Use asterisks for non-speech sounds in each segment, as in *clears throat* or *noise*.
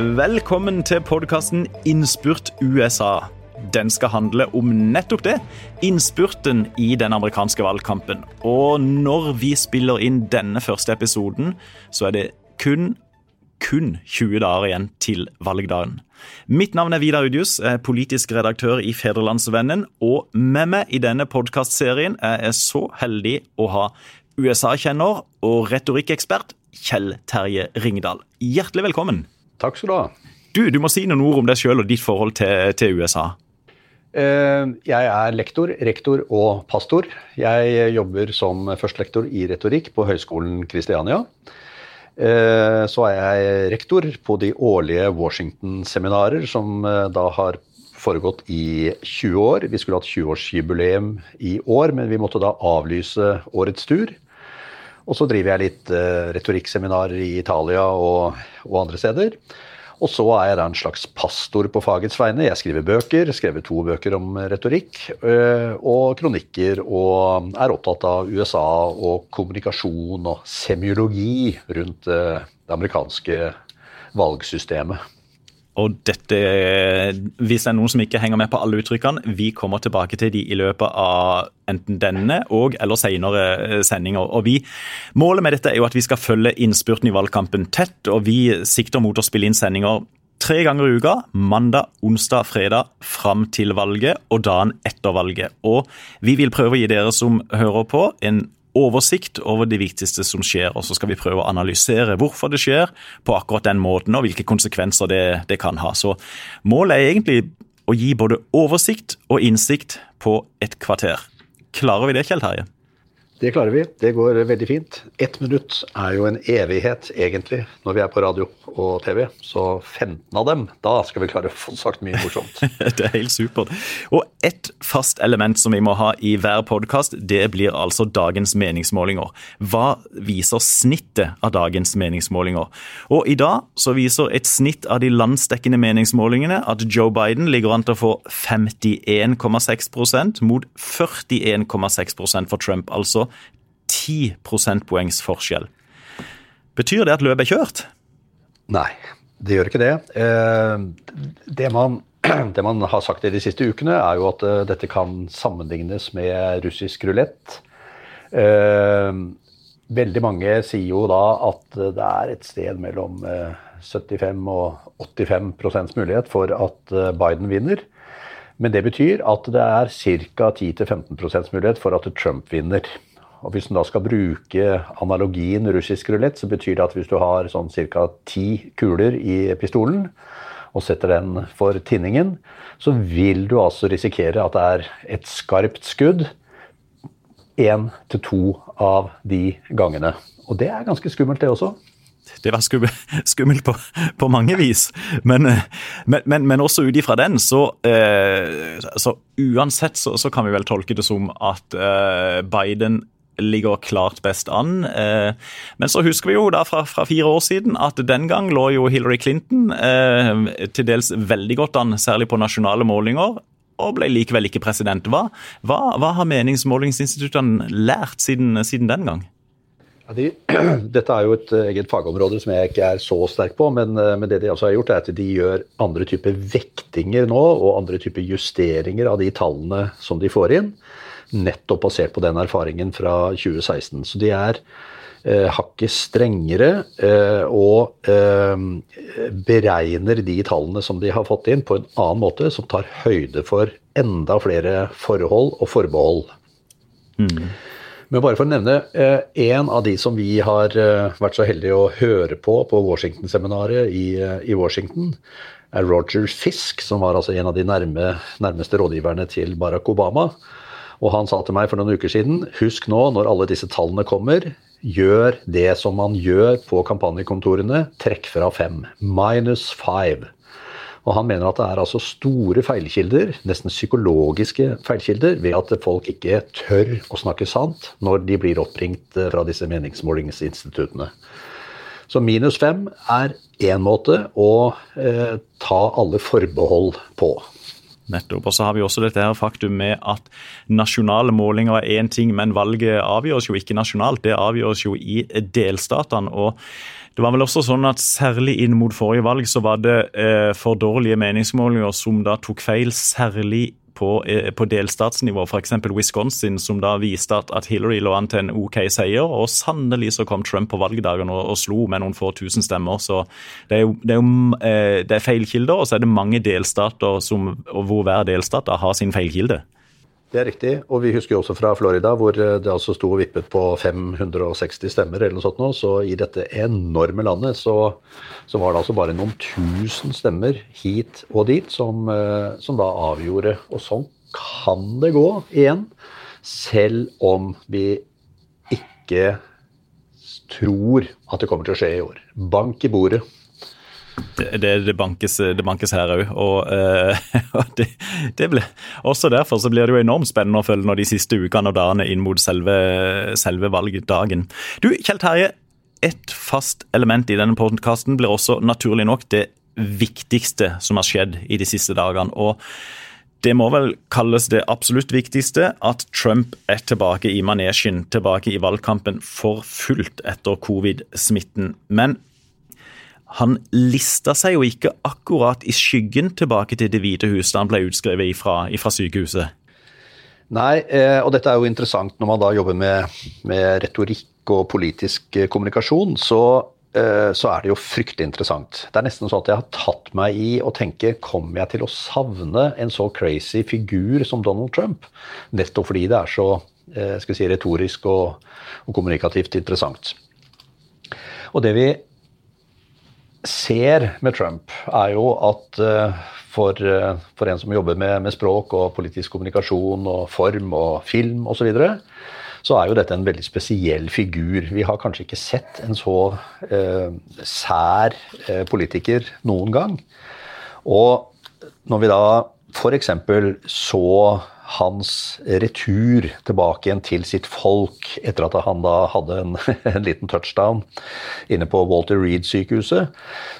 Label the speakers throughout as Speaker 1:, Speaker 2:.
Speaker 1: Velkommen til podkasten Innspurt USA. Den skal handle om nettopp det. Innspurten i den amerikanske valgkampen. Og når vi spiller inn denne første episoden, så er det kun kun 20 dager igjen til valgdagen. Mitt navn er Vidar Udjus, politisk redaktør i Federlandsvennen. Og med meg i denne podkastserien er jeg så heldig å ha USA-kjenner og retorikkekspert Kjell Terje Ringdal. Hjertelig velkommen.
Speaker 2: Takk skal du ha.
Speaker 1: Du, du må si noen ord om deg sjøl og ditt forhold til, til USA.
Speaker 2: Eh, jeg er lektor, rektor og pastor. Jeg jobber som førstelektor i retorikk på Høgskolen Kristiania. Eh, så er jeg rektor på de årlige Washington-seminarer, som eh, da har foregått i 20 år. Vi skulle hatt 20-årsjubileum i år, men vi måtte da avlyse årets tur. Og så driver jeg litt retorikkseminarer i Italia og, og andre steder. Og så er jeg da en slags pastor på fagets vegne. Jeg skriver bøker, skrevet to bøker om retorikk og kronikker, og er opptatt av USA og kommunikasjon og semiologi rundt det amerikanske valgsystemet.
Speaker 1: Og dette, hvis det er noen som ikke henger med på alle uttrykkene, vi kommer tilbake til de i løpet av enten denne og eller senere sendinger. Og vi, Målet med dette er jo at vi skal følge innspurten i valgkampen tett, og vi sikter mot å spille inn sendinger tre ganger i uka. Mandag, onsdag, fredag fram til valget og dagen etter valget. Og vi vil prøve å gi dere som hører på, en oversikt over det viktigste som skjer, og så skal vi prøve å analysere hvorfor det skjer på akkurat den måten, og hvilke konsekvenser det, det kan ha. Så målet er egentlig å gi både oversikt og innsikt på et kvarter. Klarer vi det, Kjell Terje?
Speaker 2: Det klarer vi. Det går veldig fint. Ett minutt er jo en evighet, egentlig, når vi er på radio og TV. Så 15 av dem, da skal vi klare å få sagt mye morsomt. *laughs*
Speaker 1: det er helt supert. Og ett fast element som vi må ha i hver podkast, det blir altså dagens meningsmålinger. Hva viser snittet av dagens meningsmålinger? Og i dag så viser et snitt av de landsdekkende meningsmålingene at Joe Biden ligger an til å få 51,6% mot 41,6% for Trump. altså 10 prosentpoengs forskjell. Betyr det at løpet er kjørt?
Speaker 2: Nei, det gjør ikke det. Det man, *clears throat* det man har sagt i de siste ukene, er jo at dette kan sammenlignes med russisk rulett. Veldig mange sier jo da at det er et sted mellom 75 og 85 prosents mulighet for at Biden vinner. Men det betyr at det er ca. 10-15 prosents mulighet for at Trump vinner. Og Hvis en da skal bruke analogien russisk rulett, så betyr det at hvis du har sånn ca. ti kuler i pistolen og setter den for tinningen, så vil du altså risikere at det er et skarpt skudd én til to av de gangene. Og det er ganske skummelt, det også.
Speaker 1: Det var *laughs* skummelt på, på mange vis, men, men, men, men også ut ifra den, så, eh, så uansett så, så, kan vi vel tolke det som at eh, Biden ligger klart best an. Eh, men så husker vi jo da fra, fra, fire år siden at den gang lå jo Hillary Clinton eh, til dels veldig godt an, særlig på nasjonale målinger. Og ble likevel ikke president. Hva, hva, hva har meningsmålingsinstituttene lært siden, siden den gang?
Speaker 2: Ja, de, *clears throat* dette er jo et eget fagområde som jeg ikke er så sterk på, men, men, det de altså har gjort, er at de gjør andre typer vektinger nå, og andre typer justeringer av de tallene som de får inn nettopp basert på den erfaringen fra 2016. Så de er eh, hakket strengere eh, og eh, beregner de tallene som de har fått inn, på en annen måte, som tar høyde for enda flere forhold og forbehold. Mm. Men bare for å nevne eh, en av de som vi har eh, vært så heldige å høre på på Washington-seminaret i, eh, i, Washington, er Roger Fisk, som var altså en av de nærme, nærmeste rådgiverne til Barack Obama. Og han sa til meg for noen uker siden husk nå, når alle disse tallene kommer, gjør det som man gjør på kampanjekontorene, trekk fra fem. Minus five. Og han mener at det er altså store feilkilder, nesten psykologiske feilkilder, ved at folk ikke tør å snakke sant når de blir oppringt eh, fra disse meningsmålingsinstituttene. Så minus fem er én måte å eh, ta alle forbehold på.
Speaker 1: Nettopp. Og så har vi også dette her faktum med at nasjonale målinger er én ting, men valget avgjøres jo ikke nasjonalt. Det avgjøres jo i delstatene. og det var vel også sånn at Særlig inn mot forrige valg så var det eh, for dårlige meningsmålinger som da tok feil, særlig på, eh, på delstatsnivå, f.eks. Wisconsin, som da viste at, at, Hillary lå an til en OK seier. Og sannelig så kom Trump på valgdagen og, og slo med noen få tusen stemmer. Så det er det er, eh, det er feilkilder, og så er det mange delstater som, hvor hver delstat har sin feilkilde.
Speaker 2: Det er riktig, og vi husker også fra Florida hvor det altså sto og vippet på 560 stemmer eller noe sånt nå, så i dette enorme landet så, så var det altså bare noen tusen stemmer hit og dit som, eh, som da avgjorde. Og sånn kan det gå igjen, selv om vi ikke tror at det kommer til å skje i år. Bank i bordet.
Speaker 1: Det, det, bankes, det bankes, her òg. Og, *laughs* uh, det, det ble, også derfor så blir det jo enormt spennende å følge nå de siste ukene og dagene inn mot selve, selve valgdagen. Du, Kjell Terje. Et fast element i denne podkasten blir også naturlig nok det viktigste som har skjedd i de siste dagene. og det må vel kalles det absolutt viktigste, at Trump er tilbake i manesjen, tilbake i valgkampen for fullt etter covid-smitten. Men han lista seg jo ikke akkurat i skyggen tilbake til Det hvite hus da han ble utskrevet ifra, ifra sykehuset.
Speaker 2: Nei, eh, og dette er jo interessant når man da jobber med, med retorikk og politisk eh, kommunikasjon. Så, eh, så, er det jo fryktelig interessant. Det er nesten sånn at jeg har tatt meg i å tenke kommer jeg til å savne en så crazy figur som Donald Trump? Nettopp fordi det er så skal si, retorisk og, og kommunikativt interessant. Og det vi ser med Trump, er jo at eh, for, eh, for en som jobber med, med, språk og politisk kommunikasjon og form og film osv., så, videre, så er jo dette en veldig spesiell figur. Vi har kanskje ikke sett en så eh, sær eh, politiker noen gang. Og når vi da f.eks. så hans retur tilbake igjen til sitt folk etter at han da hadde en, *laughs* en liten touchdown inne på Walter Reed-sykehuset,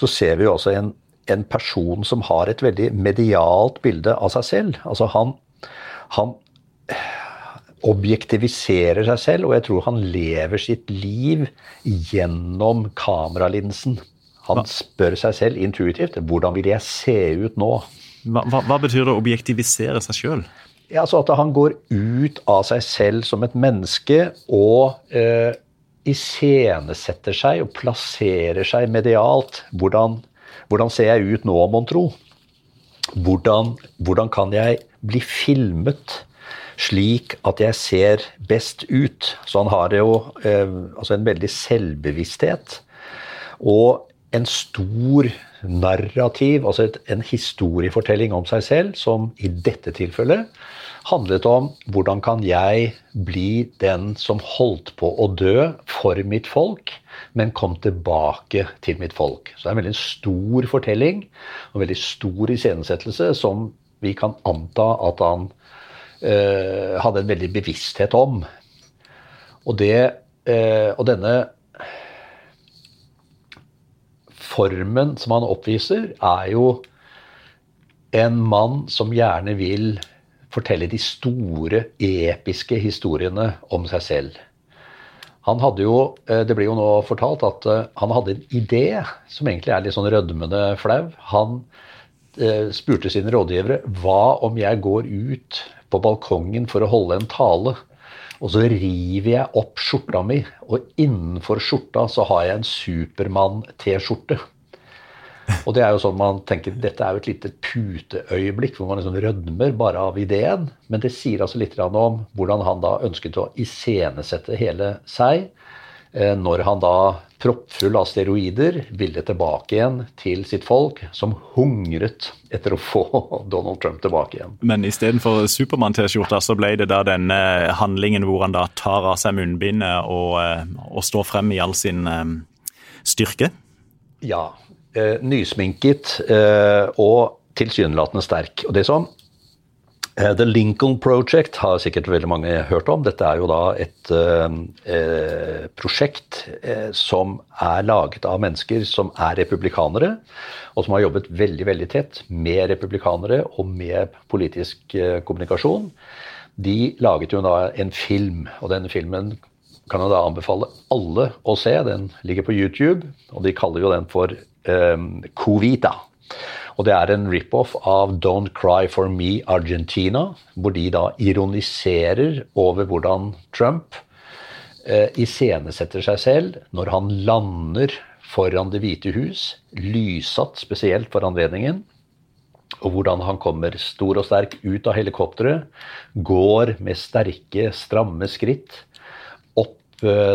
Speaker 2: så ser vi jo også en, en, person som har et veldig medialt bilde av seg selv. Altså han, han objektiviserer seg selv, og jeg tror han lever sitt liv gjennom kameralinsen. Han spør seg selv intuitivt hvordan vil jeg se ut nå?
Speaker 1: Hva, hva, betyr det å objektivisere seg sjøl?
Speaker 2: Ja, altså At han går ut av seg selv som et menneske og eh, iscenesetter seg og plasserer seg medialt. Hvordan, hvordan ser jeg ut nå, mon tro? Hvordan, hvordan, kan jeg bli filmet slik at jeg ser best ut? Så han har jo eh, altså en veldig selvbevissthet. Og en stor narrativ, altså et, en historiefortelling om seg selv, som i dette tilfellet handlet om hvordan kan jeg bli den som holdt på å dø for mitt folk, men kom tilbake til mitt folk. Så det er en veldig stor fortelling og en veldig stor iscenesettelse som vi kan anta at han øh, hadde en veldig bevissthet om. Og, det, øh, og denne formen som han oppviser, er jo en mann som gjerne vil fortelle de store, episke historiene om seg selv. Han hadde jo, eh, Det blir jo nå fortalt at eh, han hadde en idé som egentlig er litt sånn rødmende flau. Han eh, spurte sine rådgivere hva om jeg går ut på balkongen for å holde en tale, og så river jeg opp skjorta mi, og innenfor skjorta så har jeg en Supermann-T-skjorte. Og det er jo sånn man tenker dette er jo et lite puteøyeblikk hvor man liksom rødmer bare av ideen. Men det sier altså litt om hvordan han da ønsket å iscenesette hele seg. Eh, når han da, proppfull av steroider, ville tilbake igjen til sitt folk, som hungret etter å få *laughs* Donald Trump tilbake igjen.
Speaker 1: Men istedenfor Supermann-T-skjorta, så ble det da denne handlingen hvor han da tar av seg munnbindet og, eh, og står frem i all sin eh, styrke?
Speaker 2: Ja, nysminket eh, og tilsynelatende sterk. Og det som Eh, The Lincoln Project har sikkert veldig mange hørt om. Dette er jo da et eh, prosjekt eh, som er laget av mennesker som er republikanere, og som har jobbet veldig veldig tett med republikanere og med politisk eh, kommunikasjon. De laget jo da en film, og denne filmen kan jeg da anbefale alle å se. Den ligger på YouTube, og de kaller jo den for eh, Covita. Og det er en rip-off av Don't Cry for Me Argentina, hvor de da ironiserer over hvordan Trump eh, iscenesetter seg selv når han lander foran Det hvite hus, lyssatt spesielt for anledningen. Og hvordan han kommer stor og sterk ut av helikopteret, går med sterke, stramme skritt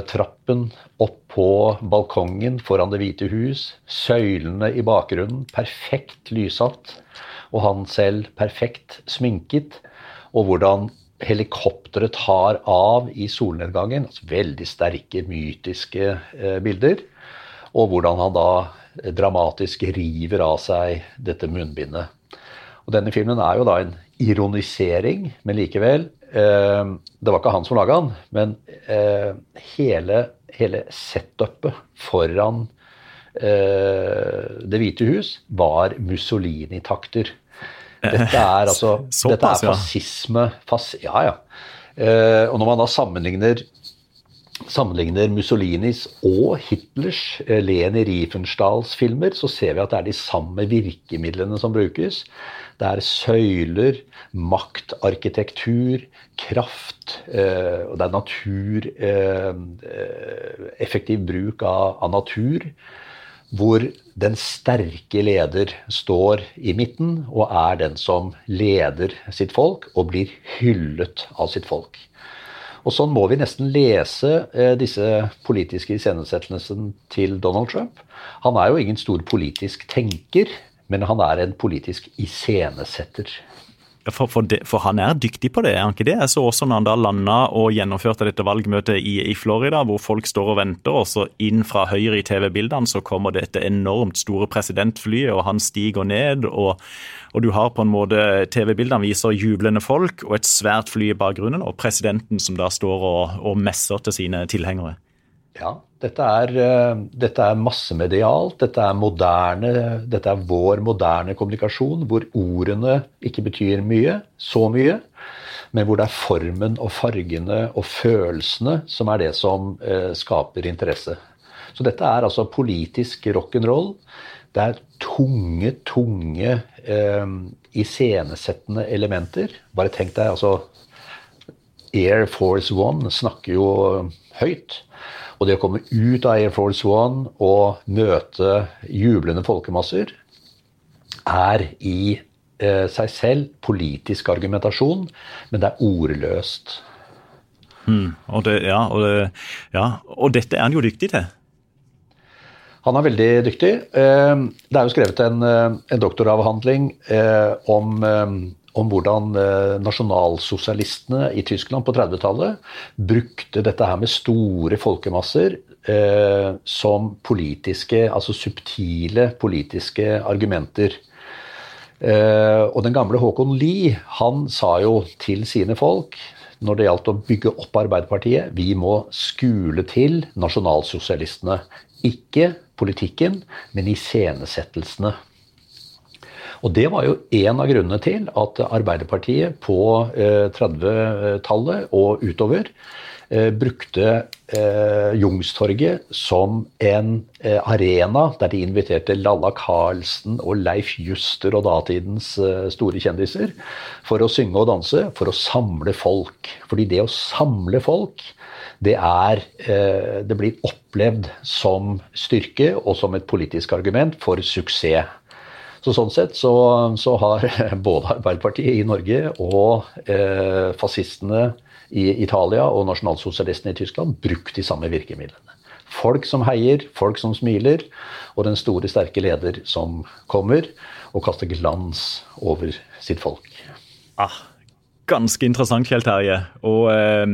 Speaker 2: trappen, opp på balkongen foran Det hvite hus. Søylene i bakgrunnen, perfekt lyssatt. Og han selv perfekt sminket. Og hvordan helikopteret tar av i solnedgangen. Altså veldig sterke, mytiske eh, bilder. Og hvordan han da dramatisk river av seg dette munnbindet. Og denne filmen er jo da en ironisering, men likevel eh, Det var ikke han som laga den, men eh, hele, hele setupet foran eh, Det hvite hus var Mussolini-takter. Dette er altså
Speaker 1: Såpass,
Speaker 2: dette er fascisme fas, Ja, ja. Eh, og når man da sammenligner sammenligner Mussolinis og Hitlers eh, Leni Riefenstahls filmer, så ser vi at det er de samme virkemidlene som brukes. Det er søyler, maktarkitektur, kraft, eh, og det er natur eh, Effektiv bruk av natur. Hvor den sterke leder står i midten og er den som leder sitt folk og blir hyllet av sitt folk. Og sånn må vi nesten lese eh, disse politiske iscenesettelsene til Donald Trump. Han er jo ingen stor politisk tenker, men han er en politisk iscenesetter.
Speaker 1: For, for, det, for han er dyktig på det, er han ikke det? Jeg så også når han da landa og gjennomførte dette valgmøtet i, i Florida, hvor folk står og venter, og så inn fra høyre i TV-bildene så kommer dette enormt store presidentflyet, og han stiger ned. og og du har på en måte TV-bildene viser jublende folk og et svært fly i bakgrunnen, og presidenten som da står og, og messer til sine tilhengere.
Speaker 2: Ja, dette er, eh, dette er massemedialt. Dette er moderne, dette er vår moderne kommunikasjon, hvor ordene ikke betyr mye, så mye, men hvor det er formen og fargene og følelsene som er det som eh, skaper interesse. Så dette er altså politisk rock'n'roll. Det er tunge, tunge eh, iscenesettende elementer. Bare tenk deg, altså Air Force One snakker jo høyt. Og det å komme ut av Air Force One og møte jublende folkemasser er i eh, seg selv politisk argumentasjon, men det er ordløst.
Speaker 1: Mm, og, det, ja, og, det, ja, og dette er han jo dyktig til.
Speaker 2: Han er veldig dyktig. Eh, Det er jo skrevet en, eh, en doktoravhandling eh, om, om hvordan eh, nasjonalsosialistene i Tyskland på 30-tallet brukte dette her med store folkemasser eh, som politiske, altså subtile politiske argumenter. Eh, Og den gamle Håkon Lie, han sa jo til sine folk når det gjaldt å bygge opp Arbeiderpartiet, vi må skule til nasjonalsosialistene. Ikke politikken, men iscenesettelsene. Og det var jo en av grunnene til at Arbeiderpartiet på eh, 30-tallet og utover eh, brukte eh, Youngstorget som en eh, arena der de inviterte Lalla Karlsen og Leif Juster og datidens eh, store kjendiser for å synge og danse, for å samle folk. Fordi det å samle folk det, er, eh, det blir opplevd som styrke og som et politisk argument for suksess. Så Sånn sett så, så har *laughs* både Arbeiderpartiet i Norge og eh, fascistene i Italia og nasjonalsosialistene i Tyskland brukt de samme virkemidlene. Folk som heier, folk som smiler, og den store, sterke leder som kommer og kaster glans over sitt folk.
Speaker 1: Ah, ganske interessant, Kjell Terje. Og eh,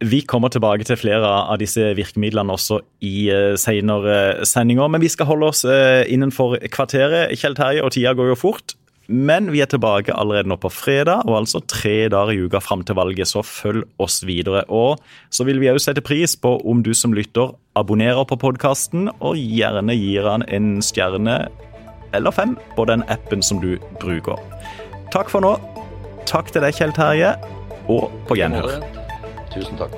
Speaker 1: vi kommer tilbake til flere av disse virkemidlene også i uh, senere sendinger. Men vi skal holde oss uh, innenfor kvarteret. Kjell Terje og tida går jo fort. Men vi er tilbake allerede nå på fredag, og altså tre dager i uka fram til valget, så følg oss videre. Og så vil vi òg sette pris på om du som lytter abonnerer på podkasten, og gjerne gir han en stjerne eller fem på den appen som du bruker. Takk for nå. Takk til deg, Kjell Terje, og på gjenhør.
Speaker 2: Tusen takk.